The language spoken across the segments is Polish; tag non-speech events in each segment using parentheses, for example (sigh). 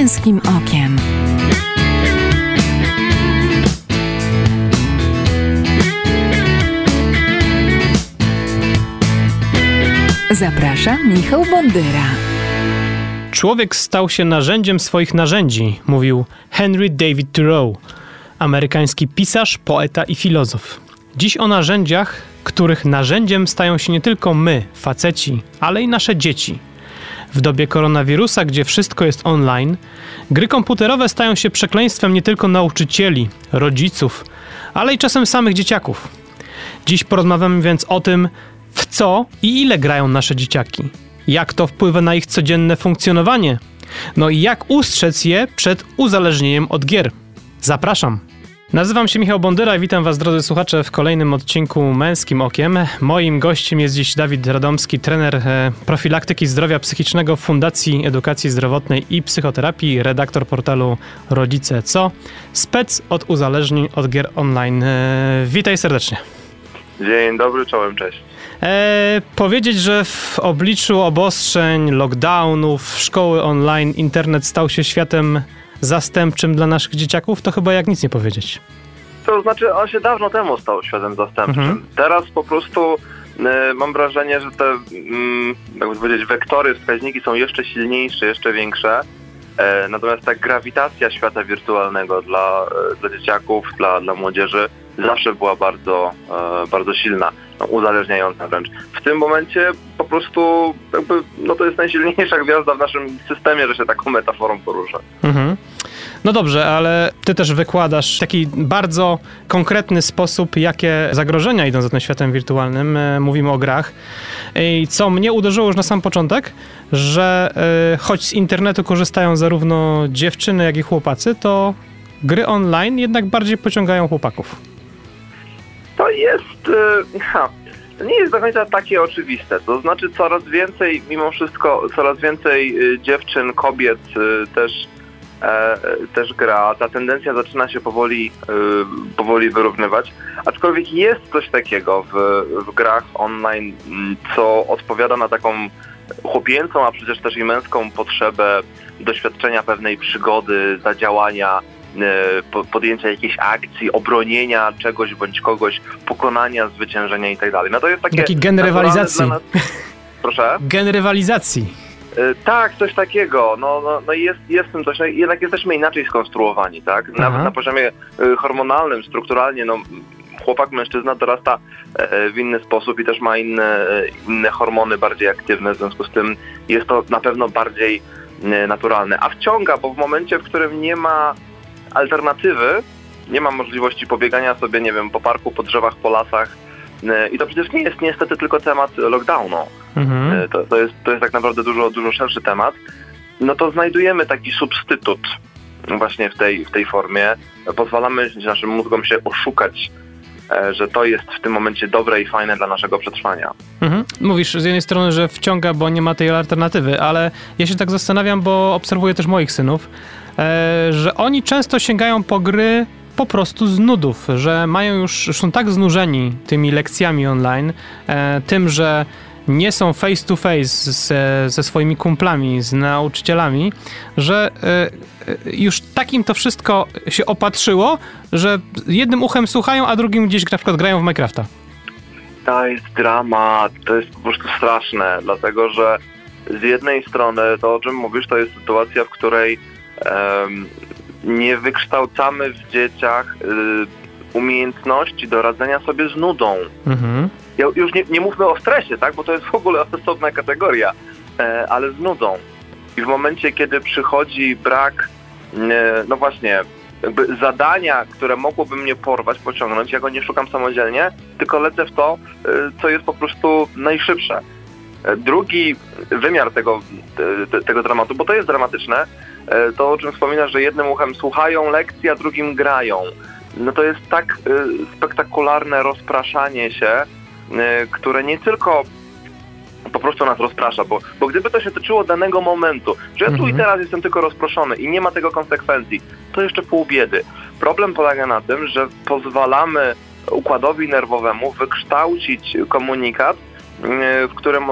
męskim okiem. Zapraszam Michał Bondyra. Człowiek stał się narzędziem swoich narzędzi, mówił Henry David Thoreau, amerykański pisarz, poeta i filozof. Dziś o narzędziach, których narzędziem stają się nie tylko my, faceci, ale i nasze dzieci. W dobie koronawirusa, gdzie wszystko jest online, gry komputerowe stają się przekleństwem nie tylko nauczycieli, rodziców, ale i czasem samych dzieciaków. Dziś porozmawiamy więc o tym, w co i ile grają nasze dzieciaki, jak to wpływa na ich codzienne funkcjonowanie, no i jak ustrzec je przed uzależnieniem od gier. Zapraszam. Nazywam się Michał Bondyra i witam Was, drodzy słuchacze, w kolejnym odcinku Męskim Okiem. Moim gościem jest dziś Dawid Radomski, trener e, profilaktyki zdrowia psychicznego Fundacji Edukacji Zdrowotnej i Psychoterapii, redaktor portalu Rodzice Co, spec od uzależnień od gier online. E, witaj serdecznie. Dzień dobry, czołem, cześć. E, powiedzieć, że w obliczu obostrzeń, lockdownów, szkoły online, internet stał się światem zastępczym dla naszych dzieciaków, to chyba jak nic nie powiedzieć. To znaczy, on się dawno temu stał światem zastępczym. Mhm. Teraz po prostu y, mam wrażenie, że te, mm, jakby powiedzieć, wektory, wskaźniki są jeszcze silniejsze, jeszcze większe. E, natomiast ta grawitacja świata wirtualnego dla, e, dla dzieciaków, dla, dla młodzieży zawsze była bardzo, e, bardzo silna, no, uzależniająca wręcz. W tym momencie po prostu jakby, no to jest najsilniejsza gwiazda w naszym systemie, że się taką metaforą porusza. Mhm. No dobrze, ale ty też wykładasz taki bardzo konkretny sposób, jakie zagrożenia idą za tym światem wirtualnym. E, mówimy o grach. I co mnie uderzyło już na sam początek, że e, choć z internetu korzystają zarówno dziewczyny, jak i chłopacy, to gry online jednak bardziej pociągają chłopaków. To jest. E, ha, nie jest do końca takie oczywiste. To znaczy, coraz więcej, mimo wszystko, coraz więcej dziewczyn, kobiet też E, też gra. Ta tendencja zaczyna się powoli, e, powoli wyrównywać. Aczkolwiek jest coś takiego w, w grach online, co odpowiada na taką chłopięcą, a przecież też i męską potrzebę doświadczenia pewnej przygody, zadziałania, e, podjęcia jakiejś akcji, obronienia czegoś bądź kogoś, pokonania, zwyciężenia i tak. No to jest takie... Taki gen rywalizacji. Nas... Proszę? Gen rywalizacji. E, tak, coś takiego. No, no, no jest, jest tym coś. No, jednak jesteśmy inaczej skonstruowani, tak? Nawet Aha. na poziomie e, hormonalnym, strukturalnie, no chłopak, mężczyzna dorasta e, w inny sposób i też ma inne, inne hormony bardziej aktywne, w związku z tym jest to na pewno bardziej naturalne. A wciąga, bo w momencie, w którym nie ma alternatywy, nie ma możliwości pobiegania sobie, nie wiem, po parku, po drzewach, po lasach, i to przecież nie jest niestety tylko temat lockdownu. Mhm. E, to, to, jest, to jest tak naprawdę dużo, dużo szerszy temat. No to znajdujemy taki substytut właśnie w tej, w tej formie. Pozwalamy naszym mózgom się oszukać e, że to jest w tym momencie dobre i fajne dla naszego przetrwania. Mhm. Mówisz z jednej strony, że wciąga, bo nie ma tej alternatywy, ale ja się tak zastanawiam, bo obserwuję też moich synów, e, że oni często sięgają po gry po prostu z nudów, że mają już, są tak znużeni tymi lekcjami online, tym, że nie są face to face ze, ze swoimi kumplami, z nauczycielami, że y, już takim to wszystko się opatrzyło, że jednym uchem słuchają, a drugim gdzieś na przykład grają w Minecrafta. To jest dramat, to jest po prostu straszne, dlatego że z jednej strony to, o czym mówisz, to jest sytuacja, w której nie wykształcamy w dzieciach y, umiejętności do radzenia sobie z nudą. Mhm już nie, nie mówmy o stresie, tak, bo to jest w ogóle osobna kategoria, e, ale z nudą. I w momencie, kiedy przychodzi brak, e, no właśnie, jakby zadania, które mogłoby mnie porwać, pociągnąć, ja go nie szukam samodzielnie, tylko lecę w to, e, co jest po prostu najszybsze. Drugi wymiar tego, te, tego dramatu, bo to jest dramatyczne, to o czym wspominasz, że jednym uchem słuchają lekcji, a drugim grają. No to jest tak e, spektakularne rozpraszanie się, Y, które nie tylko po prostu nas rozprasza, bo, bo gdyby to się tyczyło danego momentu, że ja tu mhm. i teraz jestem tylko rozproszony i nie ma tego konsekwencji, to jeszcze pół biedy. Problem polega na tym, że pozwalamy układowi nerwowemu wykształcić komunikat w którym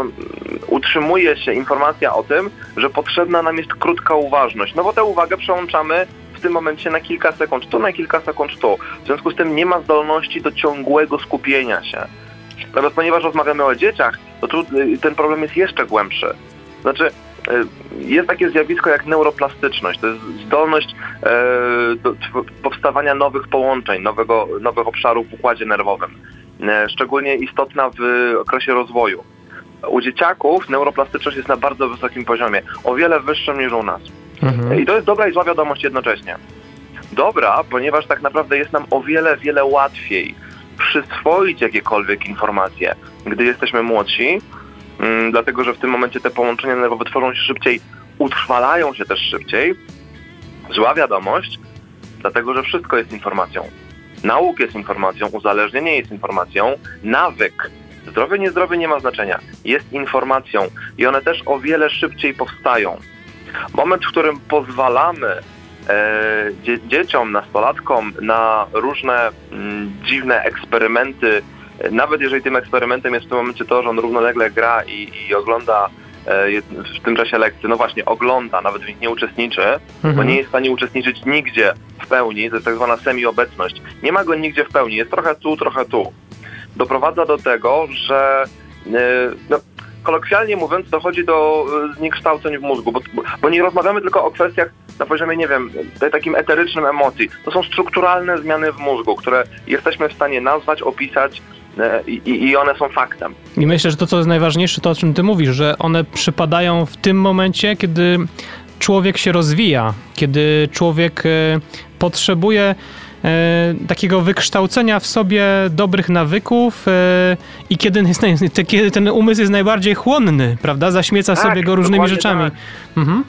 utrzymuje się informacja o tym, że potrzebna nam jest krótka uważność. No bo tę uwagę przełączamy w tym momencie na kilka sekund tu, na kilka sekund tu. W związku z tym nie ma zdolności do ciągłego skupienia się. Natomiast ponieważ rozmawiamy o dzieciach, to tu y, ten problem jest jeszcze głębszy. Znaczy, y, jest takie zjawisko jak neuroplastyczność. To jest zdolność e, do powstawania nowych połączeń, nowego, nowych obszarów w układzie nerwowym. E, szczególnie istotna w okresie rozwoju. U dzieciaków neuroplastyczność jest na bardzo wysokim poziomie, o wiele wyższym niż u nas. Mhm. I to jest dobra i zła wiadomość jednocześnie. Dobra, ponieważ tak naprawdę jest nam o wiele, wiele łatwiej przyswoić jakiekolwiek informacje, gdy jesteśmy młodsi, mm, dlatego że w tym momencie te połączenia nerwowe tworzą się szybciej, utrwalają się też szybciej. Zła wiadomość, dlatego że wszystko jest informacją. Nauk jest informacją, uzależnienie jest informacją, nawyk, zdrowy, niezdrowy nie ma znaczenia, jest informacją i one też o wiele szybciej powstają. Moment, w którym pozwalamy e, dzie dzieciom, nastolatkom na różne m, mm, dziwne eksperymenty, nawet jeżeli tym eksperymentem jest w tym momencie to, że on równolegle gra i, i ogląda w tym czasie lekcji, no właśnie, ogląda, nawet w nich nie uczestniczy, mhm. bo nie jest w stanie uczestniczyć nigdzie w pełni, to jest tak zwana semi-obecność. Nie ma go nigdzie w pełni, jest trochę tu, trochę tu. Doprowadza do tego, że e, no, kolokwialnie mówiąc, dochodzi do e, zniekształceń w mózgu, bo, bo nie rozmawiamy tylko o kwestiach na poziomie, nie wiem, takim eterycznym emocji. To są strukturalne zmiany w mózgu, które jesteśmy w stanie nazwać, opisać, e, i, i, one są faktem. I myślę, że to, co jest najważniejsze, to o czym ty mówisz, że one przypadają w tym momencie, kiedy człowiek się rozwija, kiedy człowiek e, potrzebuje takiego wykształcenia w sobie dobrych nawyków e, i kiedy, jest, kiedy ten umysł jest najbardziej chłonny, prawda? Zaśmieca tak, sobie go różnymi rzeczami. Tak. Mhm.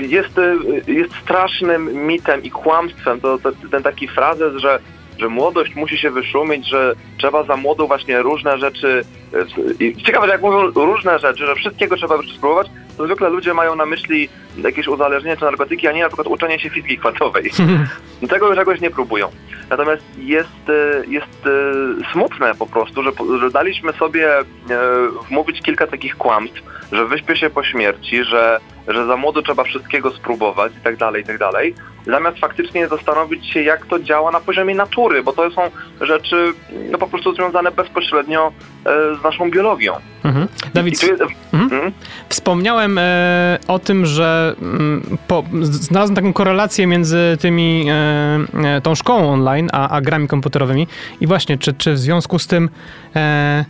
Jest, e, jest strasznym mitem i kłamstwem to, to, ten taki frazes, że że młodość musi się wyszumić, że trzeba za młodą właśnie różne rzeczy. E, I ciekawe, że jak mówią różne rzeczy, że wszystkiego trzeba spróbować, to zwykle ludzie mają na myśli jakieś uzależnienie czy narkotyki, a nie na przykład uczenie się fizyki kwantowej. (laughs) Tego czegoś nie próbują. Natomiast jest, e, jest e, smutne po prostu, że, że daliśmy sobie wmówić kilka takich kłamstw, że wyśpię się po śmierci, że, że za młodo trzeba wszystkiego spróbować i tak dalej, i tak dalej, zamiast faktycznie zastanowić się, jak to działa na poziomie natury, bo to są rzeczy no, po prostu związane bezpośrednio e, z naszą biologią. Mhm. Dawid, jest... mhm. Mhm. wspomniałem e, o tym, że m, mm, po, znalazłem taką korelację między tymi, e, e, tą szkołą online, a, a, grami komputerowymi i właśnie, czy, czy w związku z tym e,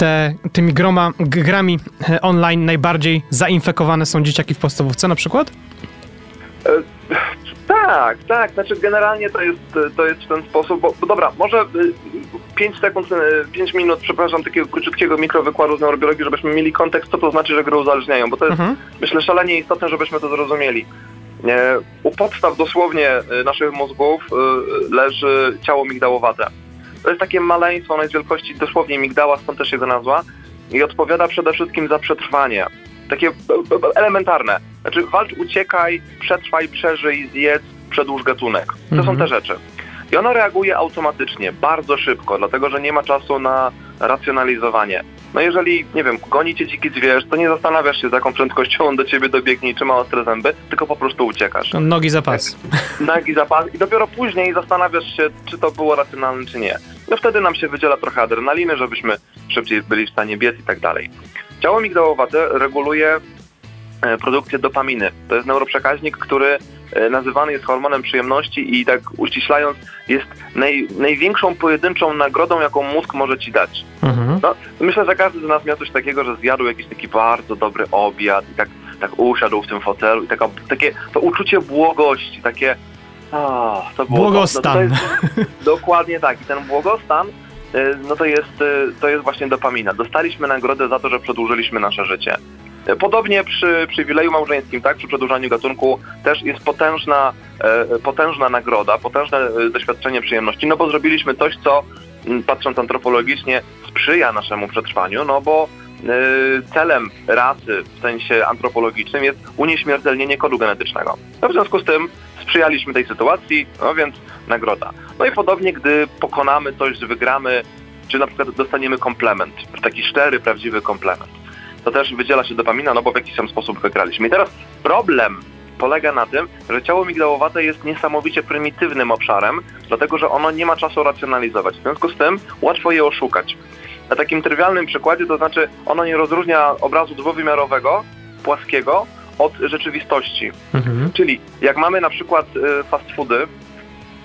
te, tymi groma, grami e, online najbardziej zainfekowane są dzieciaki w podstawówce na przykład? E, tak, tak, znaczy generalnie to jest, to jest w ten sposób, bo, bo dobra, może 5 y, sekund, 5 y, minut, przepraszam, takiego króciutkiego mikrowykładu z neurobiologii, żebyśmy mieli kontekst, co to znaczy, że gry uzależniają, bo to jest, mhm. myślę, szalenie istotne, żebyśmy to zrozumieli. E, u podstaw dosłownie naszych mózgów leży ciało migdałowate. To jest takie maleństwo, ono jest wielkości dosłownie migdała, stąd też jego nazwa i odpowiada przede wszystkim za przetrwanie. Takie elementarne. Znaczy walcz, uciekaj, przetrwaj, przeżyj, zjedz, przedłuż gatunek. To mhm. są te rzeczy. I ono reaguje automatycznie, bardzo szybko, dlatego że nie ma czasu na racjonalizowanie. No jeżeli, nie wiem, goni cię dziki zwierz, to nie zastanawiasz się, z jaką prędkością on do ciebie dobiegnie i czy ma ostre zęby, tylko po prostu uciekasz. Nogi za pas. Nogi za pas i dopiero później zastanawiasz się, czy to było racjonalne, czy nie. No wtedy nam się wydziela trochę adrenaliny, żebyśmy szybciej byli w stanie biec i tak dalej. Ciało migdałowate reguluje e, produkcję dopaminy. To jest neuroprzekaźnik, który nazywany jest hormonem przyjemności i tak uściślając jest naj, największą pojedynczą nagrodą, jaką mózg może ci dać. Mhm. No, myślę, że każdy z nas miał coś takiego, że zjadł jakiś taki bardzo dobry obiad i tak, tak usiadł w tym fotelu i taka, takie to uczucie błogości, takie a, to było, błogostan. No, to jest, (laughs) dokładnie tak. I ten błogostan Y, no to jest, y, to jest właśnie dopamina. Dostaliśmy nagrodę za to, że przedłużyliśmy nasze życie. Podobnie przy przywileju małżeńskim, tak, przy przedłużaniu gatunku też jest potężna, potężna nagroda, potężne doświadczenie przyjemności, no bo zrobiliśmy coś, co patrząc antropologicznie sprzyja naszemu przetrwaniu, no bo celem rasy w sensie antropologicznym jest unieśmiertelnienie kodu genetycznego. No w związku z tym sprzyjaliśmy tej sytuacji, no więc nagroda. No i podobnie, gdy pokonamy coś, wygramy czy na przykład dostaniemy komplement, taki szczery, prawdziwy komplement. To też wydziela się dopamina, no bo w jakiś tam sposób wygraliśmy. I teraz problem polega na tym, że ciało migdałowate jest niesamowicie prymitywnym obszarem, dlatego że ono nie ma czasu racjonalizować. W związku z tym łatwo je oszukać. Na takim trywialnym przykładzie, to znaczy ono nie rozróżnia obrazu dwuwymiarowego, płaskiego od rzeczywistości. Mhm. Czyli jak mamy na przykład y, fast foody,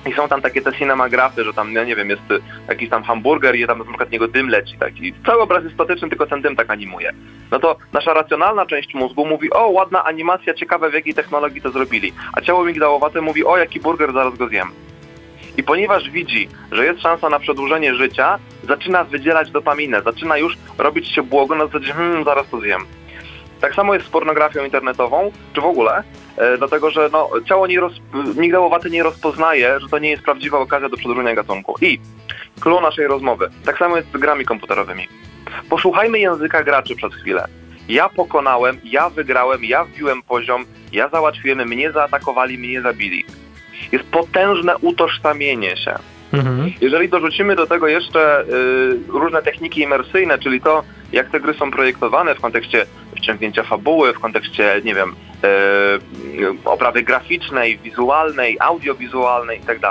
i są tam takie te cinemografy, że tam, nie wiem, jest jakiś tam hamburger i tam na przykład niego dym leci taki. Cały obraz jest statyczny, tylko ten dym tak animuje. No to nasza racjonalna część mózgu mówi, o ładna animacja, ciekawe w jakiej technologii to zrobili. A ciało migdałowate mówi, o jaki burger, zaraz go zjem. I ponieważ widzi, że jest szansa na przedłużenie życia, zaczyna wydzielać dopaminę, zaczyna już robić się błogo na zasadzie, hmm, zaraz to zjem. Tak samo jest z pornografią internetową, czy w ogóle, dlatego że no, ciało nie roz, migdałowate nie rozpoznaje, że to nie jest prawdziwa okazja do przedłużenia gatunku. I clue naszej rozmowy. Tak samo jest z grami komputerowymi. Posłuchajmy języka graczy przez chwilę. Ja pokonałem, ja wygrałem, ja wbiłem poziom, ja załatwiłem, mnie zaatakowali, mnie zabili. Jest potężne utożsamienie się. Mhm. Jeżeli dorzucimy do tego jeszcze y, różne techniki imersyjne, czyli to, jak te gry są projektowane w kontekście wciągnięcia fabuły, w kontekście, nie wiem, y, oprawy graficznej, wizualnej, audiowizualnej itd.,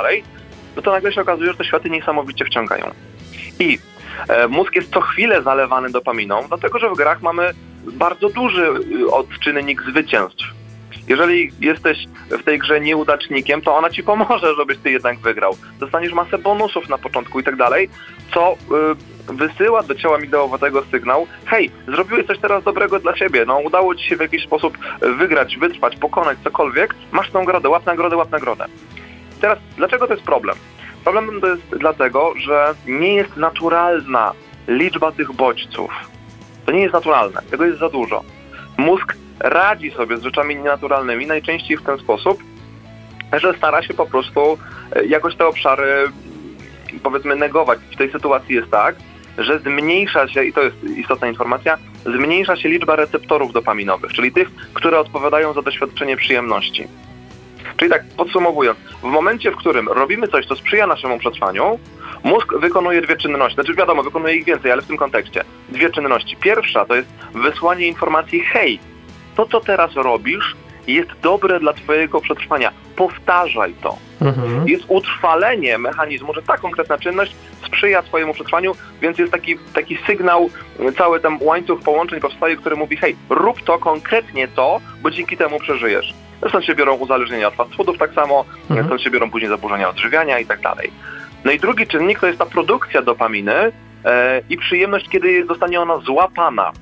no to nagle się okazuje, że te światy niesamowicie wciągają. I e, mózg jest co chwilę zalewany dopaminą, dlatego że w grach mamy bardzo duży y, odczynnik zwycięstw. Jeżeli jesteś w tej grze nieudacznikiem, to ona ci pomoże, żebyś ty jednak wygrał. Dostaniesz masę bonusów na początku i tak dalej, co y, wysyła do ciała migdałowatego sygnał, hej, zrobiłeś coś teraz dobrego dla siebie, no udało ci się w jakiś sposób wygrać, wytrwać, pokonać cokolwiek, masz tą nagrodę, łap nagrodę, łap nagrodę. Teraz, dlaczego to jest problem? Problem to jest dlatego, że nie jest naturalna liczba tych bodźców. To nie jest naturalne, tego jest za dużo. Mózg radzi sobie z rzeczami nienaturalnymi najczęściej w ten sposób, że stara się po prostu e, jakoś te obszary powiedzmy negować. W tej sytuacji jest tak, że zmniejsza się, i to jest istotna informacja, zmniejsza się liczba receptorów dopaminowych, czyli tych, które odpowiadają za doświadczenie przyjemności. Czyli tak, podsumowując, w momencie, w którym robimy coś, co sprzyja naszemu przetrwaniu, mózg wykonuje dwie czynności. Znaczy wiadomo, wykonuje ich więcej, ale w tym kontekście. Dwie czynności. Pierwsza to jest wysłanie informacji, hej, to co teraz robisz jest dobre dla twojego przetrwania. Powtarzaj to. Mhm. Jest utrwalenie mechanizmu, że ta konkretna czynność sprzyja twojemu przetrwaniu, więc jest taki, taki sygnał, cały ten łańcuch połączeń powstaje, który mówi, hej, rób to konkretnie to, bo dzięki temu przeżyjesz. Stąd się biorą uzależnienia od fast foodów tak samo, Mhm. stąd się biorą później zaburzenia odżywiania i tak dalej. No i drugi czynnik to jest ta produkcja dopaminy e, i przyjemność, kiedy zostanie ona złapana.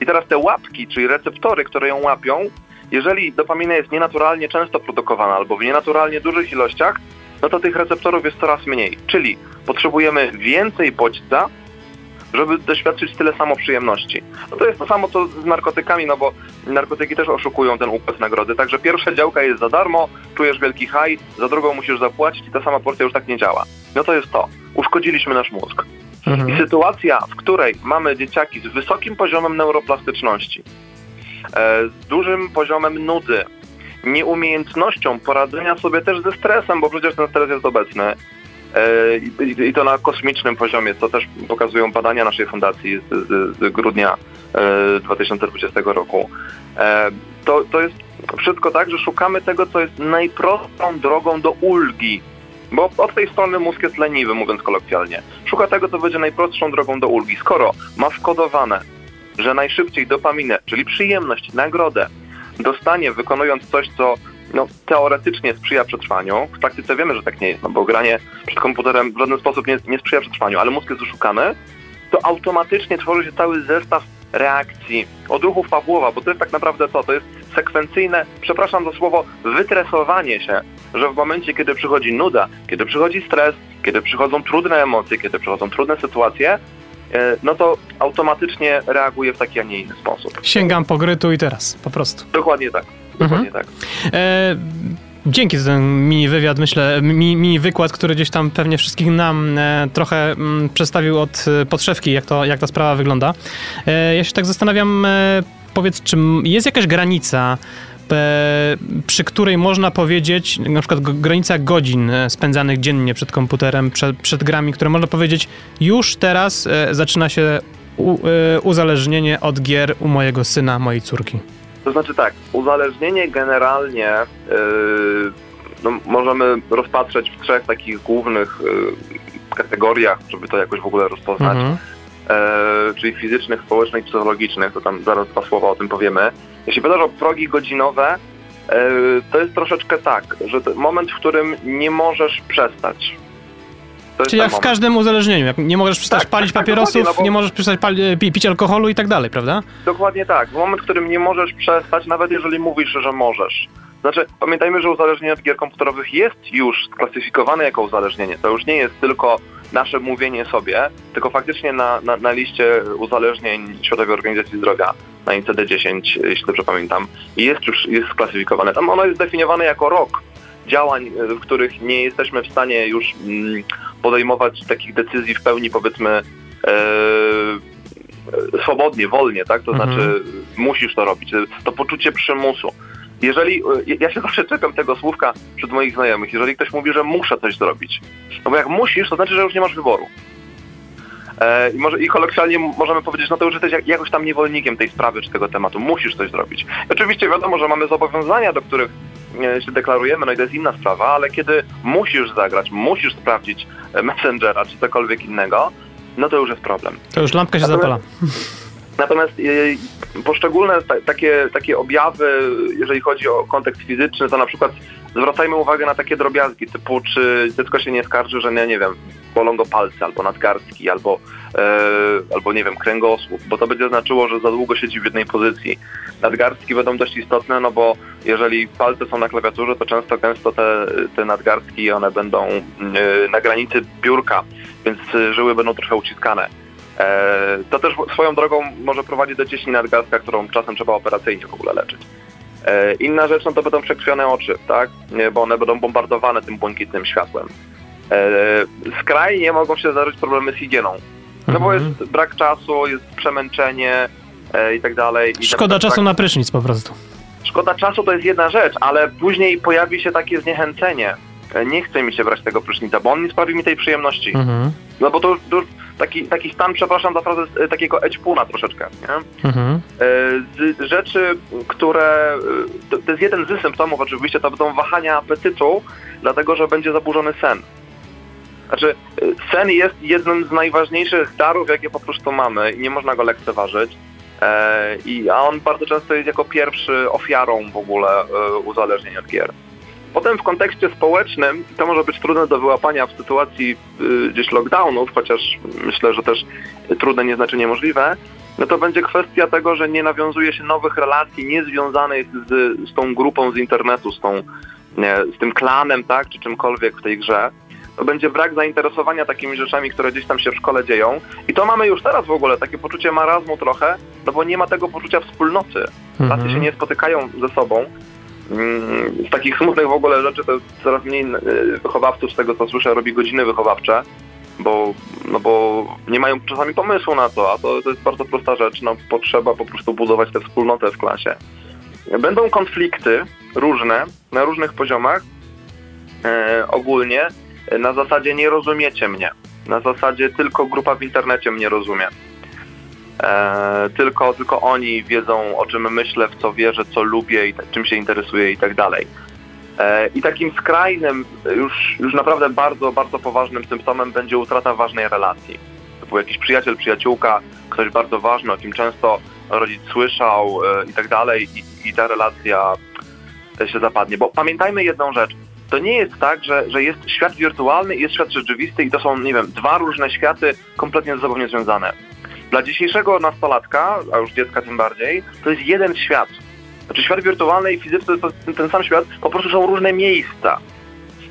I teraz te łapki, czyli receptory, które ją łapią, jeżeli dopamina jest nienaturalnie często produkowana albo w nienaturalnie dużych ilościach, no to tych receptorów jest coraz mniej. Czyli potrzebujemy więcej bodźca, żeby doświadczyć tyle samo przyjemności. No to jest to samo co z narkotykami, no bo narkotyki też oszukują ten układ nagrody. Także pierwsza działka jest za darmo, czujesz wielki haj, za drugą musisz zapłacić i ta sama porcja już tak nie działa. No to jest to. Uszkodziliśmy nasz mózg. I Mhm. sytuacja, w której mamy dzieciaki z wysokim poziomem neuroplastyczności, e, z dużym poziomem nudy, nieumiejętnością poradzenia sobie też ze stresem, bo przecież ten stres jest obecny, e, i, i to na kosmicznym poziomie, co też pokazują badania naszej fundacji z, z, z grudnia e, 2020 roku. E, to, to jest wszystko tak, że szukamy tego, co jest najprostszą drogą do ulgi. Bo od tej strony mózg jest leniwy, mówiąc kolokwialnie. Szuka tego, co będzie najprostszą drogą do ulgi. Skoro ma wkodowane, że najszybciej dopaminę, czyli przyjemność, nagrodę, dostanie wykonując coś, co no, teoretycznie sprzyja przetrwaniu. W praktyce wiemy, że tak nie jest, no bo granie przed komputerem w żaden sposób nie, nie sprzyja przetrwaniu, ale mózg jest oszukany, to automatycznie tworzy się cały zestaw reakcji, odruchów Pawłowa, bo to jest tak naprawdę co? To jest sekwencyjne, przepraszam za słowo, wytresowanie się, że w momencie, kiedy przychodzi nuda, kiedy przychodzi stres, kiedy przychodzą trudne emocje, kiedy przychodzą trudne sytuacje, e, no to automatycznie reaguje w taki, a nie inny sposób. Sięgam po gry tu i teraz, po prostu. Dokładnie tak. Dokładnie tak. E, dzięki za ten mini wywiad, myślę, mini, mini wykład, który gdzieś tam pewnie wszystkich nam e, trochę mm, przedstawił od e, podszewki, jak, to, jak ta sprawa wygląda. E, ja się tak zastanawiam, e, powiedz, czy m- jest jakaś granica przy której można powiedzieć, na przykład granica godzin e, spędzanych dziennie przed komputerem, przed, przed grami, które można powiedzieć, już teraz e, zaczyna się u, uzależnienie od gier u mojego syna, mojej córki? To znaczy tak, uzależnienie generalnie yy, no, możemy rozpatrzeć w trzech takich głównych yy, kategoriach, żeby to jakoś w ogóle rozpoznać. Mhm. E, czyli fizycznych, społecznych, psychologicznych, to tam zaraz dwa słowa o tym powiemy. Jeśli pytasz o progi godzinowe, e, to jest troszeczkę tak, że moment, w którym nie możesz przestać. Czyli jak w każdym uzależnieniu, jak nie możesz przestać tak, palić tak, papierosów, no nie możesz przestać pali, pić alkoholu i tak dalej, prawda? Dokładnie tak. W moment, w którym nie możesz przestać, nawet jeżeli mówisz, że możesz. Znaczy, pamiętajmy, że uzależnienie od gier komputerowych jest już sklasyfikowane jako uzależnienie. To już nie jest tylko nasze mówienie sobie, tylko faktycznie na, na, na liście uzależnień Światowej Organizacji Zdrowia, na ICD-10, jeśli dobrze pamiętam, jest już jest sklasyfikowane. Tam ono jest definiowane jako rok działań, w których nie jesteśmy w stanie już mm, podejmować takich decyzji w pełni, powiedzmy, e, swobodnie, wolnie, tak? To mhm. znaczy musisz to robić. To poczucie przymusu. Jeżeli, e, ja się zawsze czekam tego słówka wśród moich znajomych, jeżeli ktoś mówi, że muszę coś zrobić. No bo jak musisz, to znaczy, że już nie masz wyboru. E, I, może, I kolokwialnie możemy powiedzieć, no to już jesteś jakoś tam niewolnikiem tej sprawy czy tego tematu. Musisz coś zrobić. I oczywiście wiadomo, że mamy zobowiązania, do których e, się deklarujemy, no i to jest inna sprawa, ale kiedy musisz zagrać, musisz sprawdzić Messengera czy cokolwiek innego, no to już jest problem. To już lampka się zapala. (laughs) Natomiast e, poszczególne takie, takie objawy, jeżeli chodzi o kontekst fizyczny, to na przykład zwracajmy uwagę na takie drobiazgi, typu czy dziecko się nie skarży, że nie, nie wiem, bolą go palce, albo nadgarstki, albo, e, albo nie wiem, kręgosłup, bo to będzie znaczyło, że za długo siedzi w jednej pozycji. Nadgarstki będą dość istotne, no bo jeżeli palce są na klawiaturze, to często gęsto te, te nadgarstki, one będą e, na granicy biurka, więc żyły będą trochę uciskane. E, to też swoją drogą może prowadzić do cieśni nadgarstka, którą czasem trzeba operacyjnie w ogóle leczyć. E, inna rzecz, no to będą przekrwione oczy, tak? Bo one będą bombardowane tym błękitnym światłem. E, skrajnie mogą się zdarzyć problemy z higieną. No bo mhm. jest brak czasu, jest przemęczenie i tak dalej. Szkoda czasu tak... na prysznic po prostu. Szkoda czasu to jest jedna rzecz, ale później pojawi się takie zniechęcenie. Nie chce mi się brać tego prysznica, bo on nie sprawi mi tej przyjemności. Mhm. No bo to, to taki, taki stan, przepraszam za frazę, e, takiego ećpuna troszeczkę. Nie? Mhm. E, z rzeczy, które, e, to, to, jest jeden z symptomów oczywiście, to będą wahania apetytu, dlatego że będzie zaburzony sen. Znaczy, sen jest jednym z najważniejszych darów, jakie po prostu mamy i nie można go lekceważyć. I, a on bardzo często jest jako pierwszy ofiarą w ogóle uzależnień od gier. Potem w kontekście społecznym to może być trudne do wyłapania w sytuacji y, gdzieś lockdownów, chociaż myślę, że też trudne nie znaczy niemożliwe, no to będzie kwestia tego, że nie nawiązuje się nowych relacji niezwiązanych z, z tą grupą z internetu, z, tą, nie, z tym klanem, tak, czy czymkolwiek w tej grze. To będzie brak zainteresowania takimi rzeczami, które gdzieś tam się w szkole dzieją. I to mamy już teraz w ogóle, takie poczucie marazmu trochę, no bo nie ma tego poczucia wspólnoty. Mhm. Tacy się nie spotykają ze sobą. Mm, z takich smutnych w ogóle rzeczy to coraz mniej y, wychowawców, z tego co słyszę, robi godziny wychowawcze, bo, no bo nie mają czasami pomysłu na to, a to, to jest bardzo prosta rzecz. No, potrzeba po prostu budować tę wspólnotę w klasie. Będą konflikty różne, na różnych poziomach, e, ogólnie, na zasadzie nie rozumiecie mnie. Na zasadzie tylko grupa w internecie mnie rozumie. E, tylko, tylko oni wiedzą, o czym myślę, w co wierzę, co lubię, i czym się interesuję i tak dalej. E, I takim skrajnym, już, już naprawdę bardzo, bardzo poważnym symptomem będzie utrata ważnej relacji. To był jakiś przyjaciel, przyjaciółka, ktoś bardzo ważny, o kim często rodzic słyszał e, i tak dalej, i, i ta relacja się zapadnie. Bo pamiętajmy jedną rzecz. To nie jest tak, że, że jest świat wirtualny i jest świat rzeczywisty i to są, nie wiem, dwa różne światy kompletnie ze sobą niezwiązane dla dzisiejszego nastolatka, a już dziecka tym bardziej, to jest jeden świat. Znaczy świat wirtualny i fizyczny to jest ten sam świat, po prostu są różne miejsca.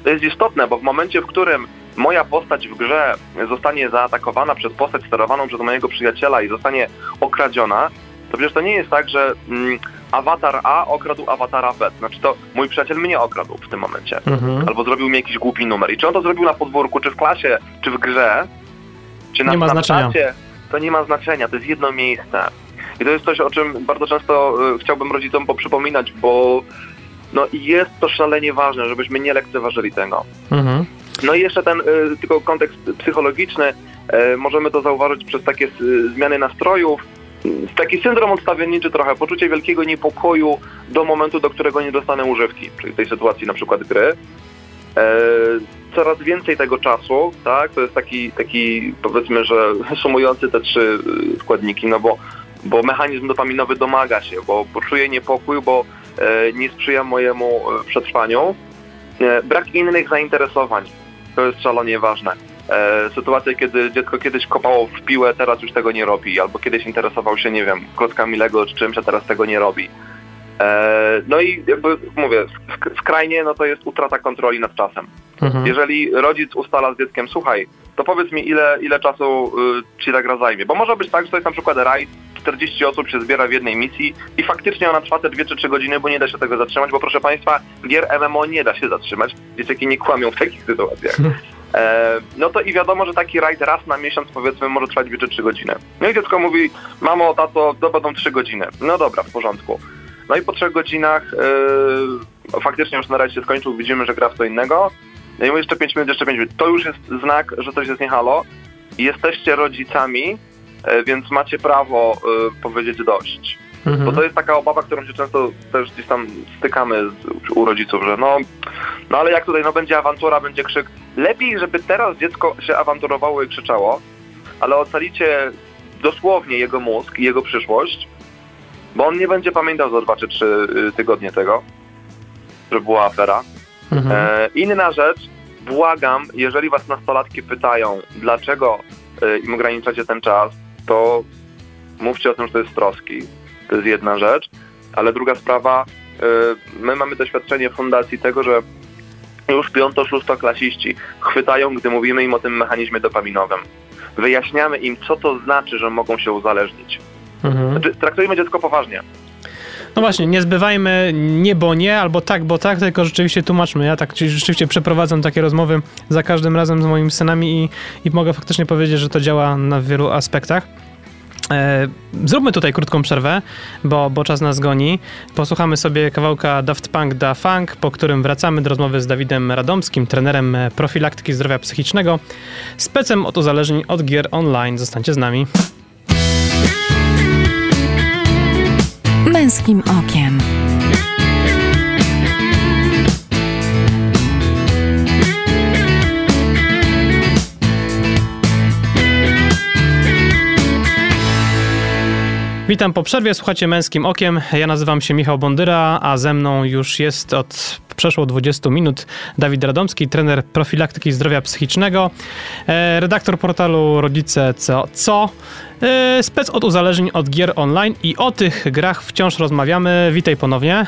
To jest istotne, bo w momencie, w którym moja postać w grze zostanie zaatakowana przez postać sterowaną przez mojego przyjaciela i zostanie okradziona, to przecież to nie jest tak, że mm, awatar A okradł awatara B. Znaczy to mój przyjaciel mnie okradł w tym momencie. Mhm. Albo zrobił mi jakiś głupi numer. I czy on to zrobił na podwórku, czy w klasie, czy w grze, czy na, nie ma na znaczenia. To nie ma znaczenia, to jest jedno miejsce. I to jest coś, o czym bardzo często y, chciałbym rodzicom poprzypominać, bo no jest to szalenie ważne, żebyśmy nie lekceważyli tego. Mhm. No i jeszcze ten y, tylko kontekst psychologiczny, y, możemy to zauważyć przez takie y, zmiany nastrojów, taki syndrom odstawienniczy trochę, poczucie wielkiego niepokoju do momentu, do którego nie dostanę używki, czyli tej sytuacji na przykład gry. E, coraz więcej tego czasu, tak, to jest taki, taki powiedzmy, że (laughs) sumujący te trzy y, składniki, no bo, bo mechanizm dopaminowy domaga się, bo poczuję niepokój, bo e, nie sprzyja mojemu e, przetrwaniu. E, brak innych zainteresowań, to jest szalenie ważne. E, sytuacja, kiedy dziecko kiedyś kopało w piłę, teraz już tego nie robi, albo kiedyś interesował się, nie wiem, klockami Lego czy czymś, a teraz tego nie robi. E, no i jakby mówię, sk- skrajnie no to jest utrata kontroli nad czasem. Mhm. Jeżeli rodzic ustala z dzieckiem, słuchaj, to powiedz mi ile, ile czasu y, ci ta gra zajmie. Bo może być tak, że to jest na przykład rajd, 40 osób się zbiera w jednej misji i faktycznie ona trwa te 2 czy 3 godziny, bo nie da się tego zatrzymać, bo proszę Państwa, gier MMO nie da się zatrzymać. Dzieciaki nie kłamią w takich sytuacjach. (laughs) E, no to i wiadomo, że taki rajd raz na miesiąc powiedzmy może trwać 2 czy 3 godziny. No i dziecko mówi, mamo, tato, to będą 3 godziny. No dobra, w porządku. No i po 3 godzinach yy, faktycznie już na rajd się skończył, widzimy, że gra w co innego. No i mówię, jeszcze 5 minut, jeszcze 5 minut. To już jest znak, że coś jest nie halo. Jesteście rodzicami, e, więc macie prawo e, powiedzieć dość. Mhm. Bo to jest taka obawa, którą się często też gdzieś tam stykamy z, u rodziców, że no, no ale jak tutaj, no będzie awantura, będzie krzyk. Lepiej, żeby teraz dziecko się awanturowało i krzyczało, ale ocalicie dosłownie jego mózg i jego przyszłość, bo on nie będzie pamiętał za dwa czy trzy y, tygodnie tego, że była afera. Mhm. E, inna rzecz, błagam, jeżeli was nastolatki pytają, dlaczego e, im ograniczacie ten czas, to mówcie o tym, że to jest troski. To jest jedna rzecz. Ale druga sprawa, e, my mamy doświadczenie w fundacji tego, że już piąto-szóstoklasiści chwytają, gdy mówimy im o tym mechanizmie dopaminowym. Wyjaśniamy im, co to znaczy, że mogą się uzależnić. Mhm. Znaczy, traktujmy dziecko poważnie. No właśnie, nie zbywajmy nie bo nie, albo tak bo tak, tylko rzeczywiście tłumaczmy. Ja tak rzeczywiście przeprowadzam takie rozmowy za każdym razem z moimi synami i, i mogę faktycznie powiedzieć, że to działa na wielu aspektach. E, zróbmy tutaj krótką przerwę, bo, bo czas nas goni. Posłuchamy sobie kawałka Daft Punk Da Funk, po którym wracamy do rozmowy z Dawidem Radomskim, trenerem profilaktyki zdrowia psychicznego, specem od uzależnień od gier online. Zostańcie z nami. Męskim okiem. Witam po przerwie, słuchacie Męskim Okiem. Ja nazywam się Michał Bondyra, a ze mną już jest od przeszło 20 minut Dawid Radomski, trener profilaktyki zdrowia psychicznego, e, redaktor portalu Rodzice Co, co e, spec od uzależnień od gier online i o tych grach wciąż rozmawiamy. Witaj ponownie.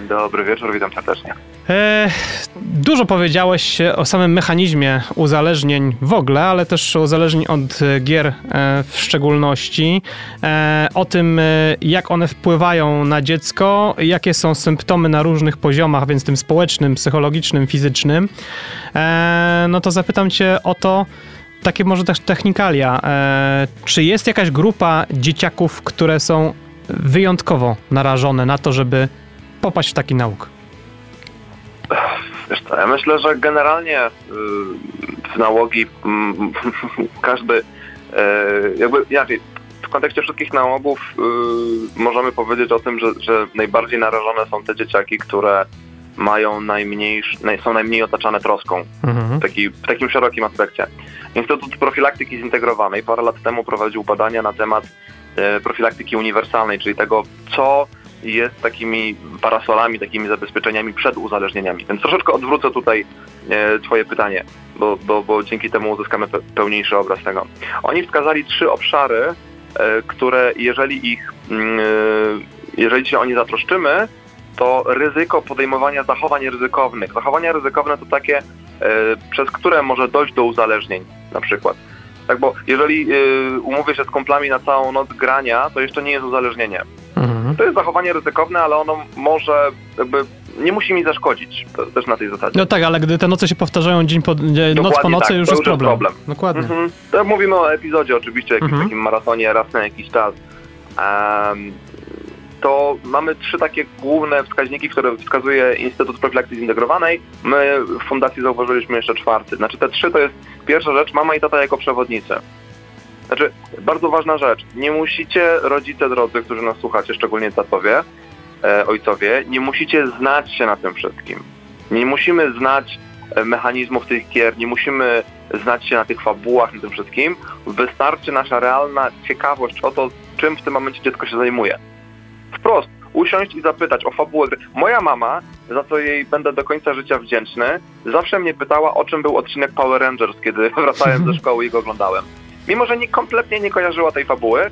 Dobry wieczór, witam serdecznie. E, dużo powiedziałeś o samym mechanizmie uzależnień w ogóle, ale też uzależnień od gier e, w szczególności. E, o tym, e, jak one wpływają na dziecko, jakie są symptomy na różnych poziomach, więc tym społecznym, psychologicznym, fizycznym. E, no to zapytam cię o to, takie może też technikalia. E, czy jest jakaś grupa dzieciaków, które są wyjątkowo narażone na to, żeby popaść w taki nauk? Wiesz co, ja myślę, że generalnie y, w nałogi mm, (laughs) każdy, y, jakby inaczej, w kontekście wszystkich nałogów y, możemy powiedzieć o tym, że, że najbardziej narażone są te dzieciaki, które mają najmniejsz, naj, są najmniej otaczane troską Mhm. w, taki, w takim szerokim aspekcie. Instytut Profilaktyki Zintegrowanej parę lat temu prowadził badania na temat profilaktyki uniwersalnej, czyli tego, co jest takimi parasolami, takimi zabezpieczeniami przed uzależnieniami. Więc troszeczkę odwrócę tutaj e, Twoje pytanie, bo, bo, bo dzięki temu uzyskamy pe- pełniejszy obraz tego. Oni wskazali trzy obszary, e, które jeżeli ich, mm, e, jeżeli się o nie zatroszczymy, to ryzyko podejmowania zachowań ryzykownych. Zachowania ryzykowne to takie, przez które może dojść do uzależnień na przykład. Tak, bo jeżeli umówię się z kumplami na całą noc grania, to jeszcze nie jest uzależnienie. Mhm. To jest zachowanie ryzykowne, ale ono może jakby nie musi mi zaszkodzić. Też na tej zasadzie. No tak, ale gdy te noce się powtarzają dzień po, noc po nocy, tak, już jest problem. problem. Dokładnie. Mhm. To mówimy o epizodzie oczywiście, jakimś Mhm. takim maratonie raz na jakiś czas. em, to mamy trzy takie główne wskaźniki, które wskazuje Instytut Profilaktyki Zintegrowanej. My w Fundacji zauważyliśmy jeszcze czwarty. Znaczy te trzy to jest pierwsza rzecz, mama i tata jako przewodnicy. Znaczy, bardzo ważna rzecz. Nie musicie, rodzice drodzy, którzy nas słuchacie, szczególnie tatowie, e, ojcowie, nie musicie znać się na tym wszystkim. Nie musimy znać e, mechanizmów tych gier, nie musimy znać się na tych fabułach, na tym wszystkim. Wystarczy nasza realna ciekawość o to, czym w tym momencie dziecko się zajmuje. Wprost, usiąść i zapytać o fabułę. Moja mama, za co jej będę do końca życia wdzięczny, zawsze mnie pytała, o czym był odcinek Power Rangers, kiedy (laughs) wracałem ze szkoły i go oglądałem. Mimo, że nie, kompletnie nie kojarzyła tej fabuły, y,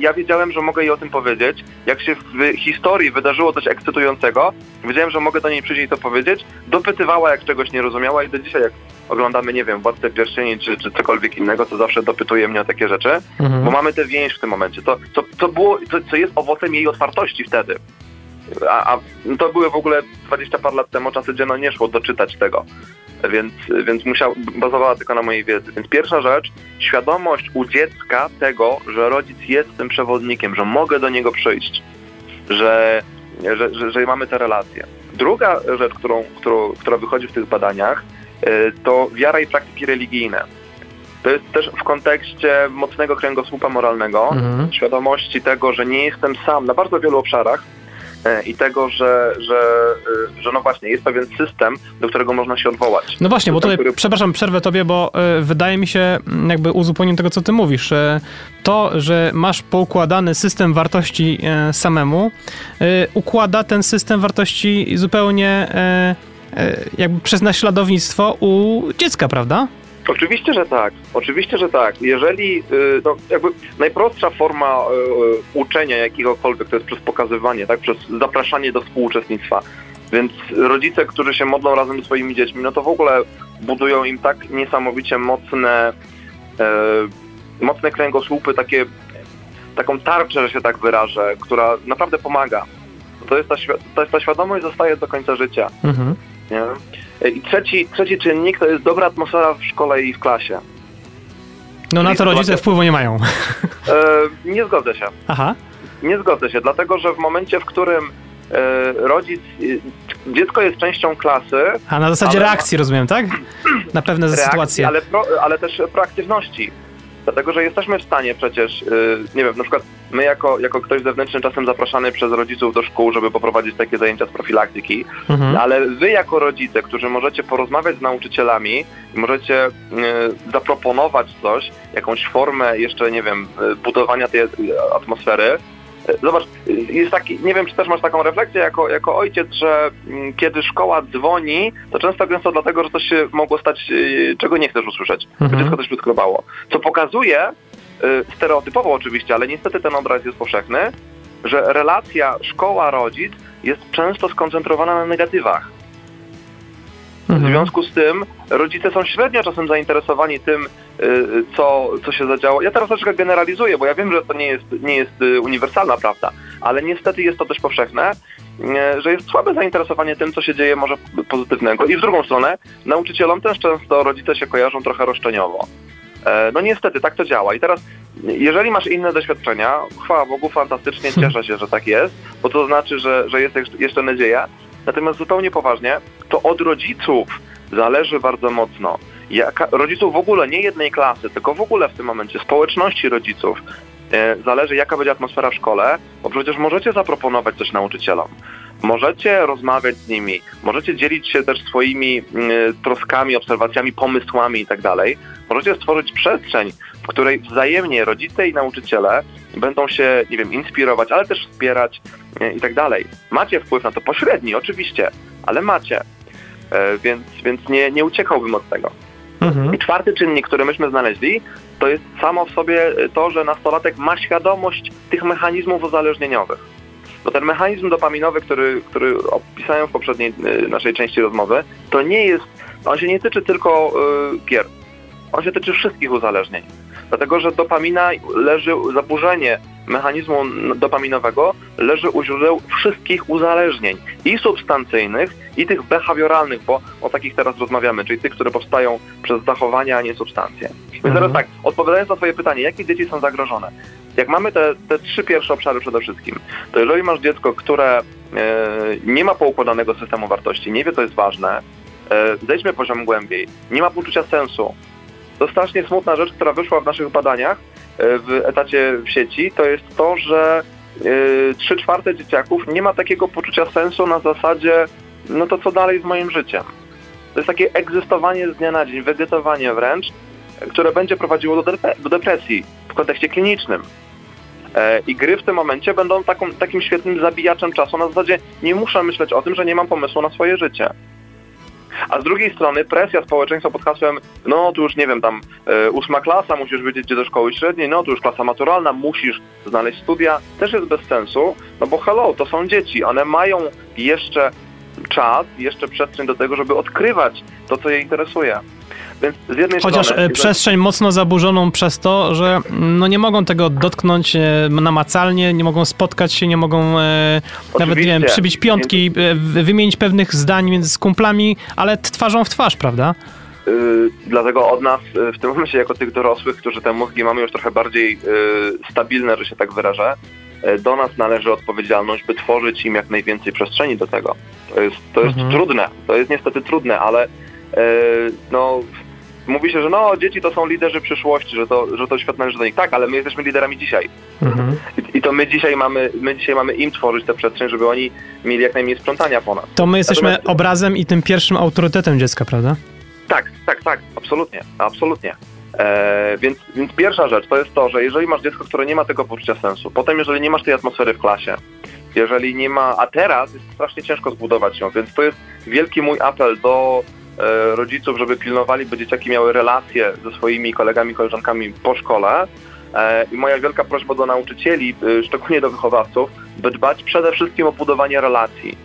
ja wiedziałem, że mogę jej o tym powiedzieć. Jak się w historii wydarzyło coś ekscytującego, wiedziałem, że mogę do niej przyjść i to powiedzieć. Dopytywała, jak czegoś nie rozumiała i do dzisiaj, jak oglądamy, nie wiem, Władcę Pierścieni czy, czy cokolwiek innego, to zawsze dopytuje mnie o takie rzeczy, Mhm. bo mamy tę więź w tym momencie. To, co, co, było, co, co jest owocem jej otwartości wtedy. A, a to były w ogóle 20 par lat temu czasy, gdzie no nie szło doczytać tego. Więc, więc musiał, bazowała tylko na mojej wiedzy. Więc pierwsza rzecz, świadomość u dziecka tego, że rodzic jest tym przewodnikiem, że mogę do niego przyjść, że, że, że, że mamy te relacje. Druga rzecz, którą, którą, która wychodzi w tych badaniach, y, to wiara i praktyki religijne. To jest też w kontekście mocnego kręgosłupa moralnego, Mhm. świadomości tego, że nie jestem sam na bardzo wielu obszarach i tego, że, że, e, że no właśnie jest pewien system, do którego można się odwołać. No właśnie, bo System, tutaj, który- przepraszam, przerwę tobie, bo y, wydaje mi się, jakby uzupełnię tego, co ty mówisz, że to, że masz poukładany system wartości samemu, układa ten system wartości zupełnie jakby przez naśladownictwo u dziecka, prawda? Oczywiście, że tak. Oczywiście, że tak. Jeżeli, y, no, jakby najprostsza forma y, uczenia jakiegokolwiek to jest przez pokazywanie, tak, przez zapraszanie do współuczestnictwa. Więc rodzice, którzy się modlą razem ze swoimi dziećmi, no to w ogóle budują im tak niesamowicie mocne, e, mocne kręgosłupy, takie, taką tarczę, że się tak wyrażę, która naprawdę pomaga. To jest ta, to jest ta świadomość zostaje do końca życia. Mhm. Nie? I trzeci, trzeci czynnik to jest dobra atmosfera w szkole i w klasie. No na to rodzice wpływu nie mają. E, nie zgodzę się. Aha. Nie zgodzę się, dlatego że w momencie, w którym e, rodzic, e, dziecko jest częścią klasy, A na zasadzie Ale- reakcji, rozumiem, tak? Na pewne reakcji, sytuacje. ale, pro, ale też proaktywności. Dlatego, że jesteśmy w stanie przecież, e, nie wiem, na przykład my jako, jako ktoś zewnętrzny czasem zapraszany przez rodziców do szkół, żeby poprowadzić takie zajęcia z profilaktyki, Mhm. ale wy jako rodzice, którzy możecie porozmawiać z nauczycielami możecie e, zaproponować coś, jakąś formę jeszcze, nie wiem, e, budowania tej atmosfery. Zobacz, jest taki, nie wiem, czy też masz taką refleksję jako, jako ojciec, że mm, kiedy szkoła dzwoni, to często gęsto dlatego, że coś się mogło stać, e, czego nie chcesz usłyszeć. Mhm. Dziecko coś wyskrobało. Co pokazuje, e, stereotypowo oczywiście, ale niestety ten obraz jest powszechny, że relacja szkoła-rodzic jest często skoncentrowana na negatywach. W Mhm. związku z tym rodzice są średnio czasem zainteresowani tym, y, co, co się zadziało. Ja teraz troszeczkę generalizuję, bo ja wiem, że to nie jest, nie jest y, uniwersalna prawda, ale niestety jest to dość powszechne, y, że jest słabe zainteresowanie tym, co się dzieje może pozytywnego. I w drugą stronę, nauczycielom też często rodzice się kojarzą trochę roszczeniowo. E, No niestety, tak to działa. I teraz, jeżeli masz inne doświadczenia, chwała Bogu, fantastycznie, (laughs) cieszę się, że tak jest, bo to znaczy, że, że jest jeszcze nadzieja. Natomiast zupełnie poważnie, to od rodziców zależy bardzo mocno. Jaka, rodziców w ogóle, nie jednej klasy, tylko w ogóle w tym momencie społeczności rodziców, e, zależy jaka będzie atmosfera w szkole, bo przecież możecie zaproponować coś nauczycielom. Możecie rozmawiać z nimi, możecie dzielić się też swoimi mm, troskami, obserwacjami, pomysłami i tak. Możecie stworzyć przestrzeń, w której wzajemnie rodzice i nauczyciele będą się, nie wiem, inspirować, ale też wspierać e, i tak dalej. Macie wpływ na to pośredni, oczywiście, ale macie. E, Więc, więc nie, nie uciekałbym od tego. Mhm. I czwarty czynnik, który myśmy znaleźli, to jest samo w sobie to, że nastolatek ma świadomość tych mechanizmów uzależnieniowych. Bo ten mechanizm dopaminowy, który, który opisałem w poprzedniej y, naszej części rozmowy, to nie jest, on się nie tyczy tylko y, gier. On się tyczy wszystkich uzależnień. Dlatego, że dopamina leży, zaburzenie mechanizmu dopaminowego leży u źródeł wszystkich uzależnień. I substancyjnych, i tych behawioralnych, bo o takich teraz rozmawiamy, czyli tych, które powstają przez zachowania, a nie substancje. Więc Mhm. teraz tak, odpowiadając na Twoje pytanie, jakie dzieci są zagrożone? jak mamy te, te trzy pierwsze obszary przede wszystkim, to jeżeli masz dziecko, które e, nie ma poukładanego systemu wartości, nie wie, co jest ważne, e, zejdźmy poziom głębiej, nie ma poczucia sensu. To strasznie smutna rzecz, która wyszła w naszych badaniach e, w etacie w sieci, to jest to, że e, trzy czwarte dzieciaków nie ma takiego poczucia sensu na zasadzie, no to co dalej z moim życiem. To jest takie egzystowanie z dnia na dzień, wegetowanie wręcz, które będzie prowadziło do, depre- do depresji w kontekście klinicznym. E, I gry w tym momencie będą taką, takim świetnym zabijaczem czasu na zasadzie nie muszę myśleć o tym, że nie mam pomysłu na swoje życie. A z drugiej strony presja społeczeństwa pod hasłem, no tu już nie wiem, tam e, ósma klasa, musisz wiedzieć gdzie do szkoły średniej, no tu już klasa maturalna, musisz znaleźć studia, też jest bez sensu, no bo hello, to są dzieci, one mają jeszcze czas, jeszcze przestrzeń do tego, żeby odkrywać to, co je interesuje. Więc z jednej Chociaż strony... e, przestrzeń mocno zaburzoną przez to, że mm, no nie mogą tego dotknąć e, namacalnie, nie mogą spotkać się, nie mogą e, nawet, nie wiem, przybić piątki, e, w- wymienić pewnych zdań między z kumplami, ale twarzą w twarz, prawda? Yy, dlatego od nas yy, w tym momencie, jako tych dorosłych, którzy te mózgi mamy już trochę bardziej yy, stabilne, że się tak wyrażę, do nas należy odpowiedzialność, by tworzyć im jak najwięcej przestrzeni do tego. To jest, to jest Mhm. trudne, to jest niestety trudne, ale no, mówi się, że no, dzieci to są liderzy przyszłości, że to, że to świat należy do nich. Tak, ale my jesteśmy liderami dzisiaj. Mhm. I, I to my dzisiaj mamy, my dzisiaj mamy im tworzyć tę przestrzeń, żeby oni mieli jak najmniej sprzątania po nas. To my jesteśmy Natomiast- obrazem i tym pierwszym autorytetem dziecka, prawda? Tak, tak, tak, absolutnie, absolutnie. E, więc, więc pierwsza rzecz to jest to, że jeżeli masz dziecko, które nie ma tego poczucia sensu, potem jeżeli nie masz tej atmosfery w klasie, jeżeli nie ma, a teraz jest strasznie ciężko zbudować ją, więc to jest wielki mój apel do rodziców, żeby pilnowali, by dzieciaki miały relacje ze swoimi kolegami, koleżankami po szkole. E, I moja wielka prośba do nauczycieli, e, szczególnie do wychowawców, by dbać przede wszystkim o budowanie relacji.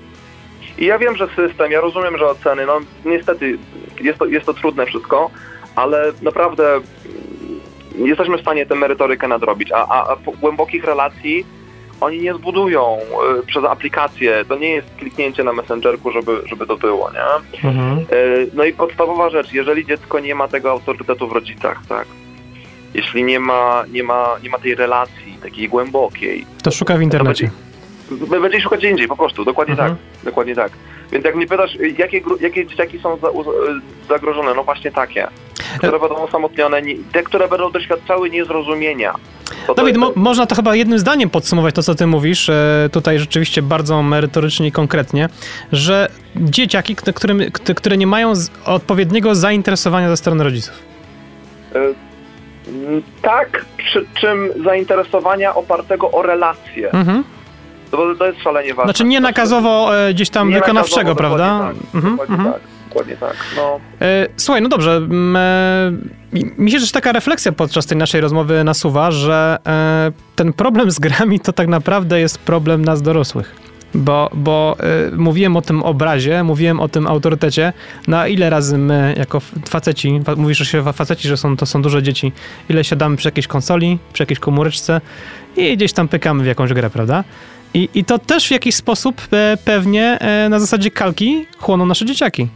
I ja wiem, że system, ja rozumiem, że oceny, no niestety jest to, jest to trudne wszystko, ale naprawdę mm, jesteśmy w stanie tę merytorykę nadrobić, a, a, a głębokich relacji oni nie zbudują y, przez aplikację. To nie jest kliknięcie na Messengerku, żeby, żeby to było, nie? Mhm. Y, no i podstawowa rzecz, jeżeli dziecko nie ma tego autorytetu w rodzicach, tak? Jeśli nie ma, nie ma, nie ma tej relacji takiej głębokiej, To szuka w internecie. B- Będzie szukać gdzie indziej, po prostu, dokładnie Mhm. tak, dokładnie tak. Więc jak mnie pytasz, jakie, jakie dzieciaki są za, zagrożone, no właśnie takie, które będą osamotnione, nie, te, które będą doświadczały niezrozumienia. To to Dawid, jest- mo- można to chyba jednym zdaniem podsumować to, co ty mówisz, e, tutaj rzeczywiście bardzo merytorycznie i konkretnie, że dzieciaki, k- którym, k- które nie mają odpowiedniego zainteresowania ze strony rodziców. mm, tak, przy czym zainteresowania opartego o relacje, Mhm. To, to jest szalenie ważne. Znaczy nie nakazowo e, gdzieś tam Nie wykonawczego, prawda? Dokładnie tak, Mhm, dokładnie mhm. tak, dokładnie tak. No. E, Słuchaj, no dobrze. e, mi- się też taka refleksja podczas tej naszej rozmowy nasuwa, że e, ten problem z grami to tak naprawdę jest problem nas dorosłych. Bo, bo e, mówiłem o tym obrazie, mówiłem o tym autorytecie. Na ile razy my, jako faceci, fa- mówisz, że się fa- faceci, że są, to są duże dzieci, ile siadamy przy jakiejś konsoli, przy jakiejś komóreczce i gdzieś tam pykamy w jakąś grę, prawda? I, i to też w jakiś sposób e, pewnie e, na zasadzie kalki chłoną nasze dzieciaki.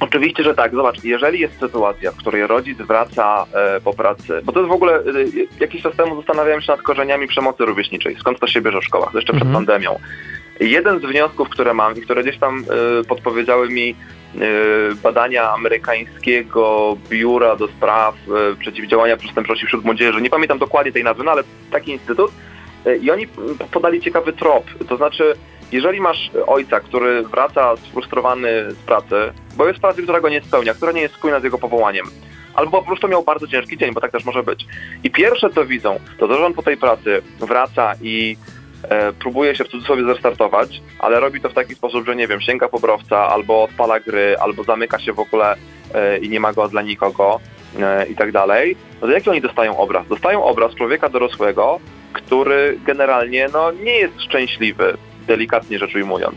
Oczywiście, że tak. Zobacz, jeżeli jest sytuacja, w której rodzic wraca e, po pracy, bo to jest w ogóle, e, jakiś czas temu zastanawiałem się nad korzeniami przemocy rówieśniczej, skąd to się bierze w szkołach, jeszcze przed Mhm. pandemią. Jeden z wniosków, które mam i które gdzieś tam e, podpowiedziały mi e, badania amerykańskiego biura do spraw przeciwdziałania przestępczości wśród młodzieży, nie pamiętam dokładnie tej nazwy, no ale taki instytut, i oni mm, podali ciekawy trop, to znaczy jeżeli masz ojca, który wraca sfrustrowany z pracy, bo jest pracy, która go nie spełnia, która nie jest spójna z jego powołaniem, albo po prostu miał bardzo ciężki dzień, bo tak też może być. I pierwsze co widzą, to to, że on po tej pracy wraca i e, próbuje się w cudzysłowie zrestartować, ale robi to w taki sposób, że nie wiem, sięga po browca, albo odpala gry, albo zamyka się w ogóle e, i nie ma go dla nikogo e, i tak dalej. No to jaki oni dostają obraz? Dostają obraz człowieka dorosłego, który generalnie no, nie jest szczęśliwy, delikatnie rzecz ujmując.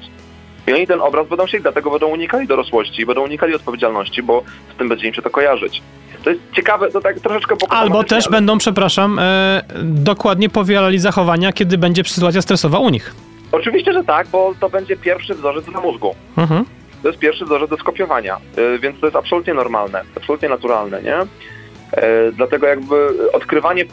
I oni ten obraz będą chcieli, dlatego będą unikali dorosłości, będą unikali odpowiedzialności, bo z tym będzie im się to kojarzyć. To jest ciekawe, to tak troszeczkę Albo też ale- będą, przepraszam, e, dokładnie powielali zachowania, kiedy będzie sytuacja stresowa u nich. Oczywiście, że tak, bo to będzie pierwszy wzorzec dla mózgu. Mhm. To jest pierwszy wzorzec do skopiowania, y, więc to jest absolutnie normalne, absolutnie naturalne, nie? E, dlatego jakby odkrywanie,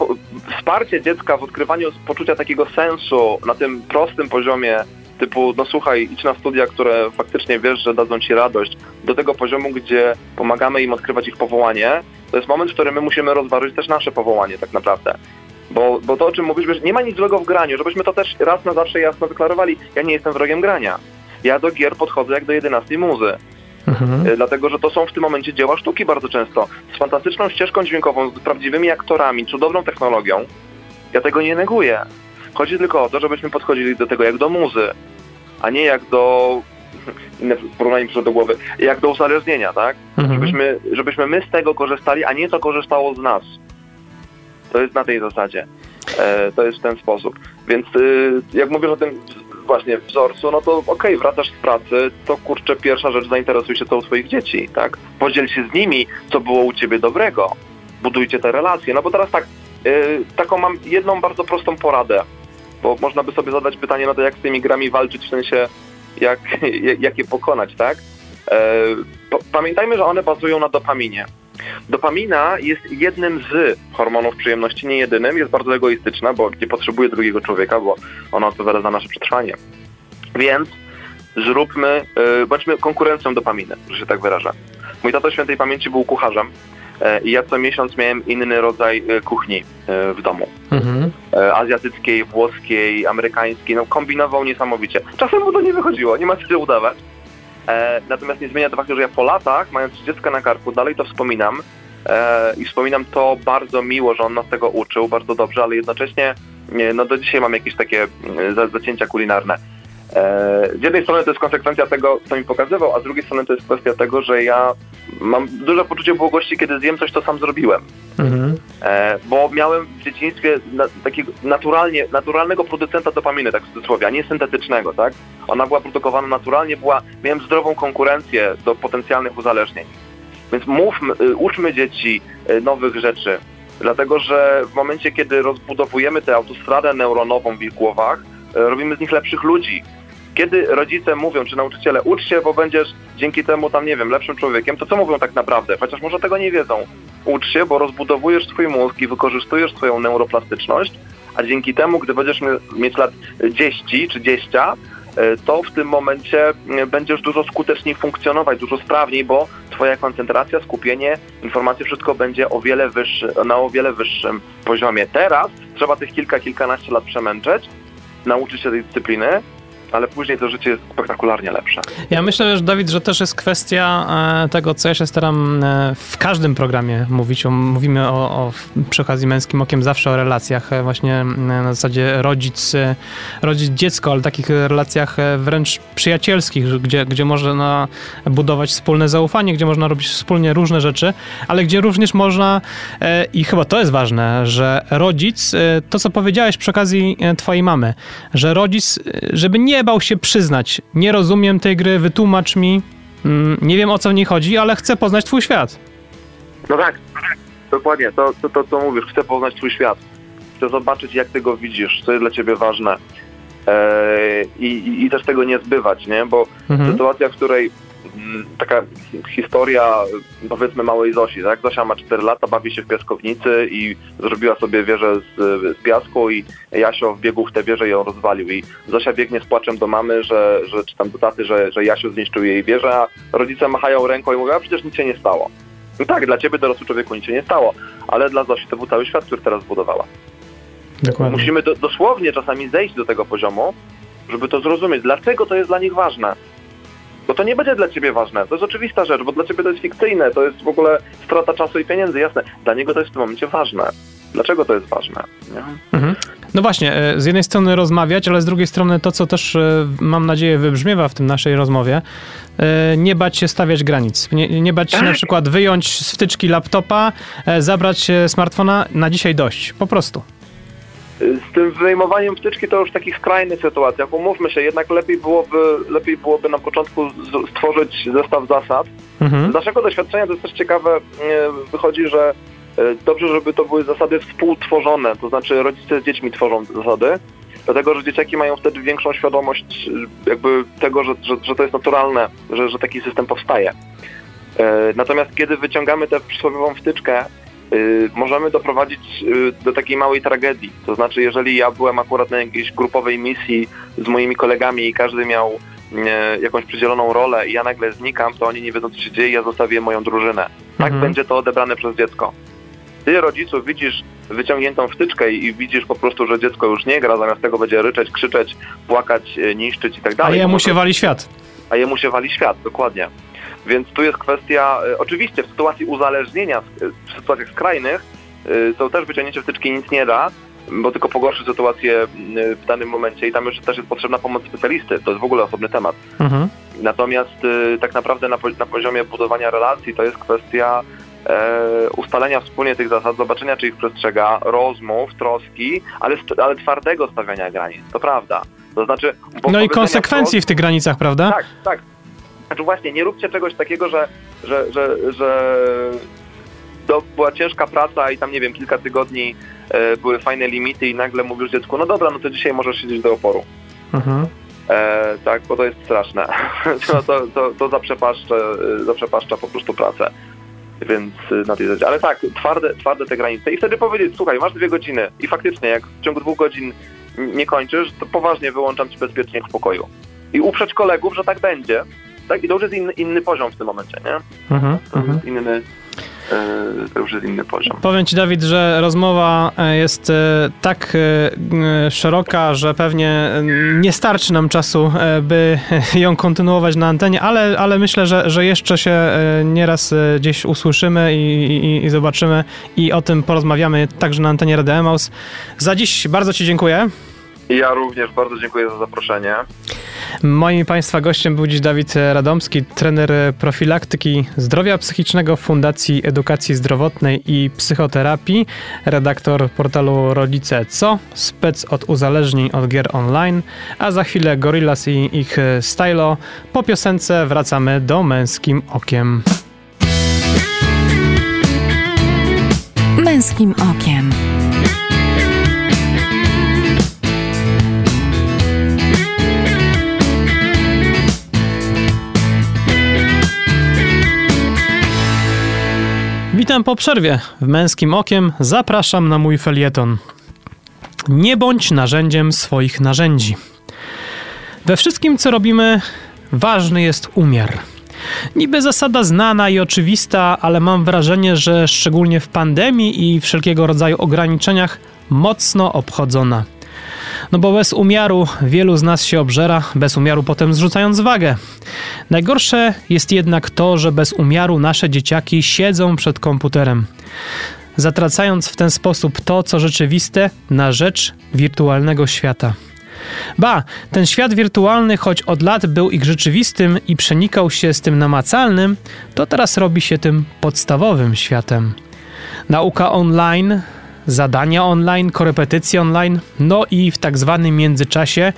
wsparcie dziecka w odkrywaniu poczucia takiego sensu na tym prostym poziomie, typu, no słuchaj, idź na studia, które faktycznie wiesz, że dadzą ci radość, do tego poziomu, gdzie pomagamy im odkrywać ich powołanie, to jest moment, w którym my musimy rozważyć też nasze powołanie tak naprawdę. Bo, bo to, o czym mówisz, nie ma nic złego w graniu, żebyśmy to też raz na zawsze jasno wyklarowali. Ja nie jestem wrogiem grania. Ja do gier podchodzę jak do 11 muzy. Mhm. E, Dlatego, że to są w tym momencie dzieła sztuki bardzo często. Z fantastyczną ścieżką dźwiękową, z prawdziwymi aktorami, cudowną technologią. Ja tego nie neguję. Chodzi tylko o to, żebyśmy podchodzili do tego jak do muzy, a nie jak do (laughs) inne porównanie przyszło do głowy, jak do uzależnienia, tak? Mhm. Żebyśmy, żebyśmy my z tego korzystali, a nie to korzystało z nas. To jest na tej zasadzie. E, to jest w ten sposób. Więc y, jak mówisz o tym właśnie wzorcu, no to okej, wracasz z pracy, to kurczę, pierwsza rzecz, zainteresuj się co u swoich dzieci, tak? Podziel się z nimi, co było u ciebie dobrego. Budujcie te relacje. No bo teraz tak, y, taką mam jedną bardzo prostą poradę, bo można by sobie zadać pytanie, no to jak z tymi grami walczyć, w sensie jak, (laughs) jak je pokonać, tak? Pa- pamiętajmy, że one bazują na dopaminie. Dopamina jest jednym z hormonów przyjemności, nie jedynym, jest bardzo egoistyczna, bo nie potrzebuje drugiego człowieka, bo ona odpowiada za nasze przetrwanie. Więc zróbmy, y, bądźmy konkurencją dopaminy, że się tak wyrażę. Mój tato świętej pamięci był kucharzem e, i ja co miesiąc miałem inny rodzaj e, kuchni e, w domu. Mhm. Azjatyckiej, włoskiej, amerykańskiej, no kombinował niesamowicie. Czasem mu to nie wychodziło, nie ma co się udawać. E, natomiast nie zmienia to faktu, że ja po latach, mając dziecko na karku, dalej to wspominam e, i wspominam to bardzo miło, że on nas tego uczył, bardzo dobrze, ale jednocześnie nie, no do dzisiaj mam jakieś takie mm, za- zacięcia kulinarne. E, z jednej strony to jest konsekwencja tego, co mi pokazywał, a z drugiej strony to jest kwestia tego, że ja mam duże poczucie błogości, kiedy zjem coś, co sam zrobiłem. Mhm. E, bo miałem w dzieciństwie takiego naturalnie, naturalnego producenta dopaminy, tak w cudzysłowie, a nie syntetycznego, tak? Ona była produkowana naturalnie, była, miałem zdrową konkurencję do potencjalnych uzależnień. Więc mówmy, y, uczmy dzieci y, nowych rzeczy, dlatego że w momencie, kiedy rozbudowujemy tę autostradę neuronową w ich głowach, y, robimy z nich lepszych ludzi. Kiedy rodzice mówią, czy nauczyciele, ucz się, bo będziesz dzięki temu tam, nie wiem, lepszym człowiekiem, to co mówią tak naprawdę? Chociaż może tego nie wiedzą ucz się, bo rozbudowujesz swój mózg i wykorzystujesz swoją neuroplastyczność, a dzięki temu, gdy będziesz mie- mieć lat 10 czy 10, to w tym momencie e, będziesz dużo skuteczniej funkcjonować, dużo sprawniej, bo twoja koncentracja, skupienie, informacje, wszystko będzie o wiele wyższy, na o wiele wyższym poziomie. Teraz trzeba tych kilka, kilkanaście lat przemęczyć, nauczyć się tej dyscypliny, ale później to życie jest spektakularnie lepsze. Ja myślę, że Dawid, że też jest kwestia e, tego, co ja się staram e, w każdym programie mówić. Mówimy o, o przy okazji męskim okiem zawsze o relacjach, e, właśnie na zasadzie rodzic, rodzic dziecko, ale takich relacjach wręcz przyjacielskich, gdzie, gdzie można budować wspólne zaufanie, gdzie można robić wspólnie różne rzeczy, ale gdzie również można, i chyba to jest ważne, że rodzic, to co powiedziałeś przy okazji twojej mamy, że rodzic, żeby nie bał się przyznać, nie rozumiem tej gry, wytłumacz mi, mm, nie wiem o co w niej chodzi, ale chcę poznać twój świat. No tak, dokładnie, to, to, to co mówisz, chcę poznać twój świat, chcę zobaczyć jak ty go widzisz, co jest dla ciebie ważne. Eee, i, i, też tego nie zbywać, nie, bo Mhm. sytuacja, w której taka historia powiedzmy małej Zosi, tak, Zosia ma 4 lata, bawi się w piaskownicy i zrobiła sobie wieżę z, z piasku i Jasio wbiegł w tę wieżę i ją rozwalił i Zosia biegnie z płaczem do mamy, że, że czy tam do taty, że, że Jasio zniszczył jej wieżę, a rodzice machają ręką i mówią, a przecież nic się nie stało. No tak, dla ciebie dorosły człowieku nic się nie stało, ale dla Zosi to był cały świat, który teraz zbudowała. Dokładnie. Musimy do, dosłownie czasami zejść do tego poziomu, żeby to zrozumieć. Dlaczego to jest dla nich ważne? Bo to nie będzie dla ciebie ważne. To jest oczywista rzecz, bo dla ciebie to jest fikcyjne, to jest w ogóle strata czasu i pieniędzy, jasne. Dla niego to jest w tym momencie ważne. Dlaczego to jest ważne? Mhm. No właśnie, e, z jednej strony rozmawiać, ale z drugiej strony to, co też e, mam nadzieję wybrzmiewa w tym naszej rozmowie, e, nie bać się stawiać granic. Nie, nie bać się na przykład wyjąć z wtyczki laptopa, zabrać smartfona, na dzisiaj dość. Po prostu. Z tym wyjmowaniem wtyczki to już w takich skrajnych sytuacjach. Umówmy się, jednak lepiej byłoby, lepiej byłoby na początku stworzyć zestaw zasad, Mhm. Z naszego doświadczenia to jest też ciekawe, e, wychodzi, że e, dobrze, żeby to były zasady współtworzone, to znaczy rodzice z dziećmi tworzą te zasady, dlatego że dzieciaki mają wtedy większą świadomość e, jakby tego, że, że, że to jest naturalne, że, że taki system powstaje. Natomiast kiedy wyciągamy tę przysłowiową wtyczkę możemy doprowadzić y, do takiej małej tragedii. To znaczy, jeżeli ja byłem akurat na jakiejś grupowej misji z moimi kolegami i każdy miał e, jakąś przydzieloną rolę i ja nagle znikam, to oni nie wiedzą, co się dzieje, ja zostawię moją drużynę. Tak Mhm. będzie to odebrane przez dziecko. Ty, rodziców, widzisz wyciągniętą wtyczkę i widzisz po prostu, że dziecko już nie gra, zamiast tego będzie ryczeć, krzyczeć, płakać, niszczyć i tak A dalej. jemu To się wali świat. a jemu się wali świat, dokładnie. Więc tu jest kwestia, e, oczywiście w sytuacji uzależnienia, w- sytuacjach skrajnych, to też wyciągnięcie wtyczki nic nie da, bo tylko pogorszy sytuację m, w danym momencie i tam już też jest potrzebna pomoc specjalisty, to jest w ogóle osobny temat. Mhm. Natomiast tak naprawdę na, na poziomie budowania relacji to jest kwestia e, ustalenia wspólnie tych zasad, zobaczenia czy ich przestrzega, rozmów, troski, ale, ale twardego stawiania granic, to prawda. To znaczy... No i konsekwencji w tych granicach, prawda? tak, tak. Znaczy właśnie, nie róbcie czegoś takiego, że, że, że, że to była ciężka praca i tam, nie wiem, kilka tygodni e, były fajne limity i nagle mówisz dziecku, no dobra, no to dzisiaj możesz siedzieć do oporu. Mhm. E, tak, bo to jest straszne. (laughs) to, to, to, to zaprzepaszcza, e, zaprzepaszcza po prostu pracę. Więc e, na tej zasadzie. Ale tak, twarde, twarde te granice. I wtedy powiedzieć, słuchaj, masz dwie godziny i faktycznie, jak w ciągu dwóch godzin nie kończysz, to poważnie wyłączam ci bezpiecznie w pokoju. I uprzeć kolegów, że tak będzie. Tak? I to już jest inny, inny poziom w tym momencie, nie? Mhm. To Mhm. jest inny, e, to już jest inny poziom. Powiem Ci, Dawid, że rozmowa e, jest e, tak szeroka, że pewnie nie starczy nam czasu, by (laughs) ją kontynuować na antenie, ale, ale myślę, że, że jeszcze się nieraz gdzieś usłyszymy i, i, i zobaczymy i o tym porozmawiamy także na antenie Radio Emaus. Za dziś bardzo Ci dziękuję. Ja również bardzo dziękuję za zaproszenie. Moim Państwa gościem był dziś Dawid Radomski, trener profilaktyki zdrowia psychicznego Fundacji Edukacji Zdrowotnej i Psychoterapii, redaktor portalu Rodzice Co, spec od uzależnień od gier online, a za chwilę Gorillaz i ich Stylo. Po piosence wracamy do Męskim Okiem. Męskim okiem. Witam po przerwie. W Męskim Okiem zapraszam na mój felieton. Nie bądź narzędziem swoich narzędzi. We wszystkim, co robimy, ważny jest umiar. Niby zasada znana i oczywista, ale mam wrażenie, że szczególnie w pandemii i wszelkiego rodzaju ograniczeniach mocno obchodzona. No bo bez umiaru wielu z nas się obżera, bez umiaru potem zrzucając wagę. Najgorsze jest jednak to, że bez umiaru nasze dzieciaki siedzą przed komputerem, zatracając w ten sposób to, co rzeczywiste, na rzecz wirtualnego świata. Ba, ten świat wirtualny, choć od lat był ich rzeczywistym i przenikał się z tym namacalnym, to teraz robi się tym podstawowym światem. Nauka online, zadania online, korepetycje online, no i w tak zwanym międzyczasie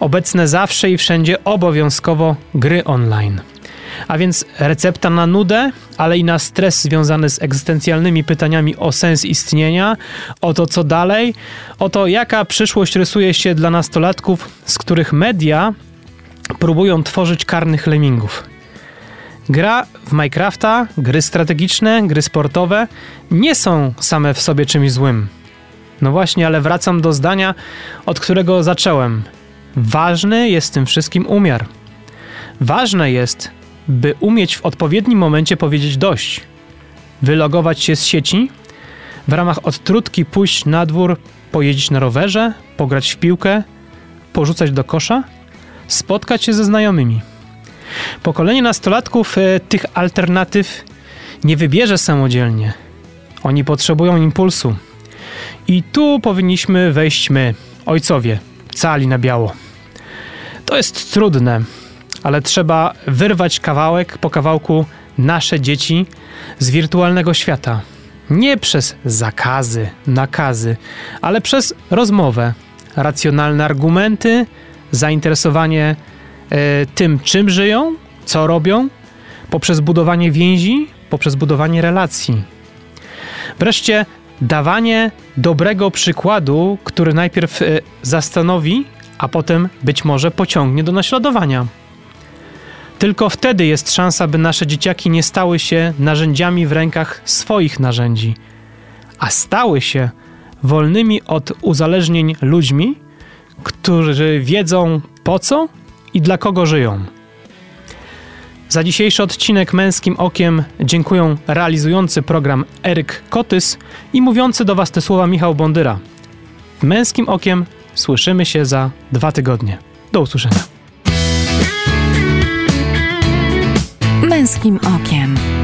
obecne zawsze i wszędzie obowiązkowo gry online. A więc recepta na nudę, ale i na stres związany z egzystencjalnymi pytaniami o sens istnienia, o to co dalej, o to jaka przyszłość rysuje się dla nastolatków, z których media próbują tworzyć karnych lemmingów. Gra w Minecrafta, gry strategiczne, gry sportowe nie są same w sobie czymś złym. No właśnie, ale wracam do zdania, od którego zacząłem. Ważny jest tym wszystkim umiar. Ważne jest, by umieć w odpowiednim momencie powiedzieć dość. Wylogować się z sieci, w ramach odtrutki pójść na dwór, pojeździć na rowerze, pograć w piłkę, porzucać do kosza, spotkać się ze znajomymi. Pokolenie nastolatków e, tych alternatyw nie wybierze samodzielnie. Oni potrzebują impulsu. I tu powinniśmy wejść my, ojcowie, cali na biało. To jest trudne, ale trzeba wyrwać kawałek po kawałku nasze dzieci z wirtualnego świata. Nie przez zakazy, nakazy, ale przez rozmowę, racjonalne argumenty, zainteresowanie tym, czym żyją, co robią, poprzez budowanie więzi, poprzez budowanie relacji. Wreszcie dawanie dobrego przykładu, który najpierw e, zastanowi, a potem być może pociągnie do naśladowania. Tylko wtedy jest szansa, by nasze dzieciaki nie stały się narzędziami w rękach swoich narzędzi, a stały się wolnymi od uzależnień ludźmi, którzy wiedzą po co i dla kogo żyją. Za dzisiejszy odcinek Męskim Okiem dziękuję realizujący program Eryk Kotys i mówiący do Was te słowa Michał Bondyra. W Męskim Okiem słyszymy się za dwa tygodnie. Do usłyszenia. Męskim okiem.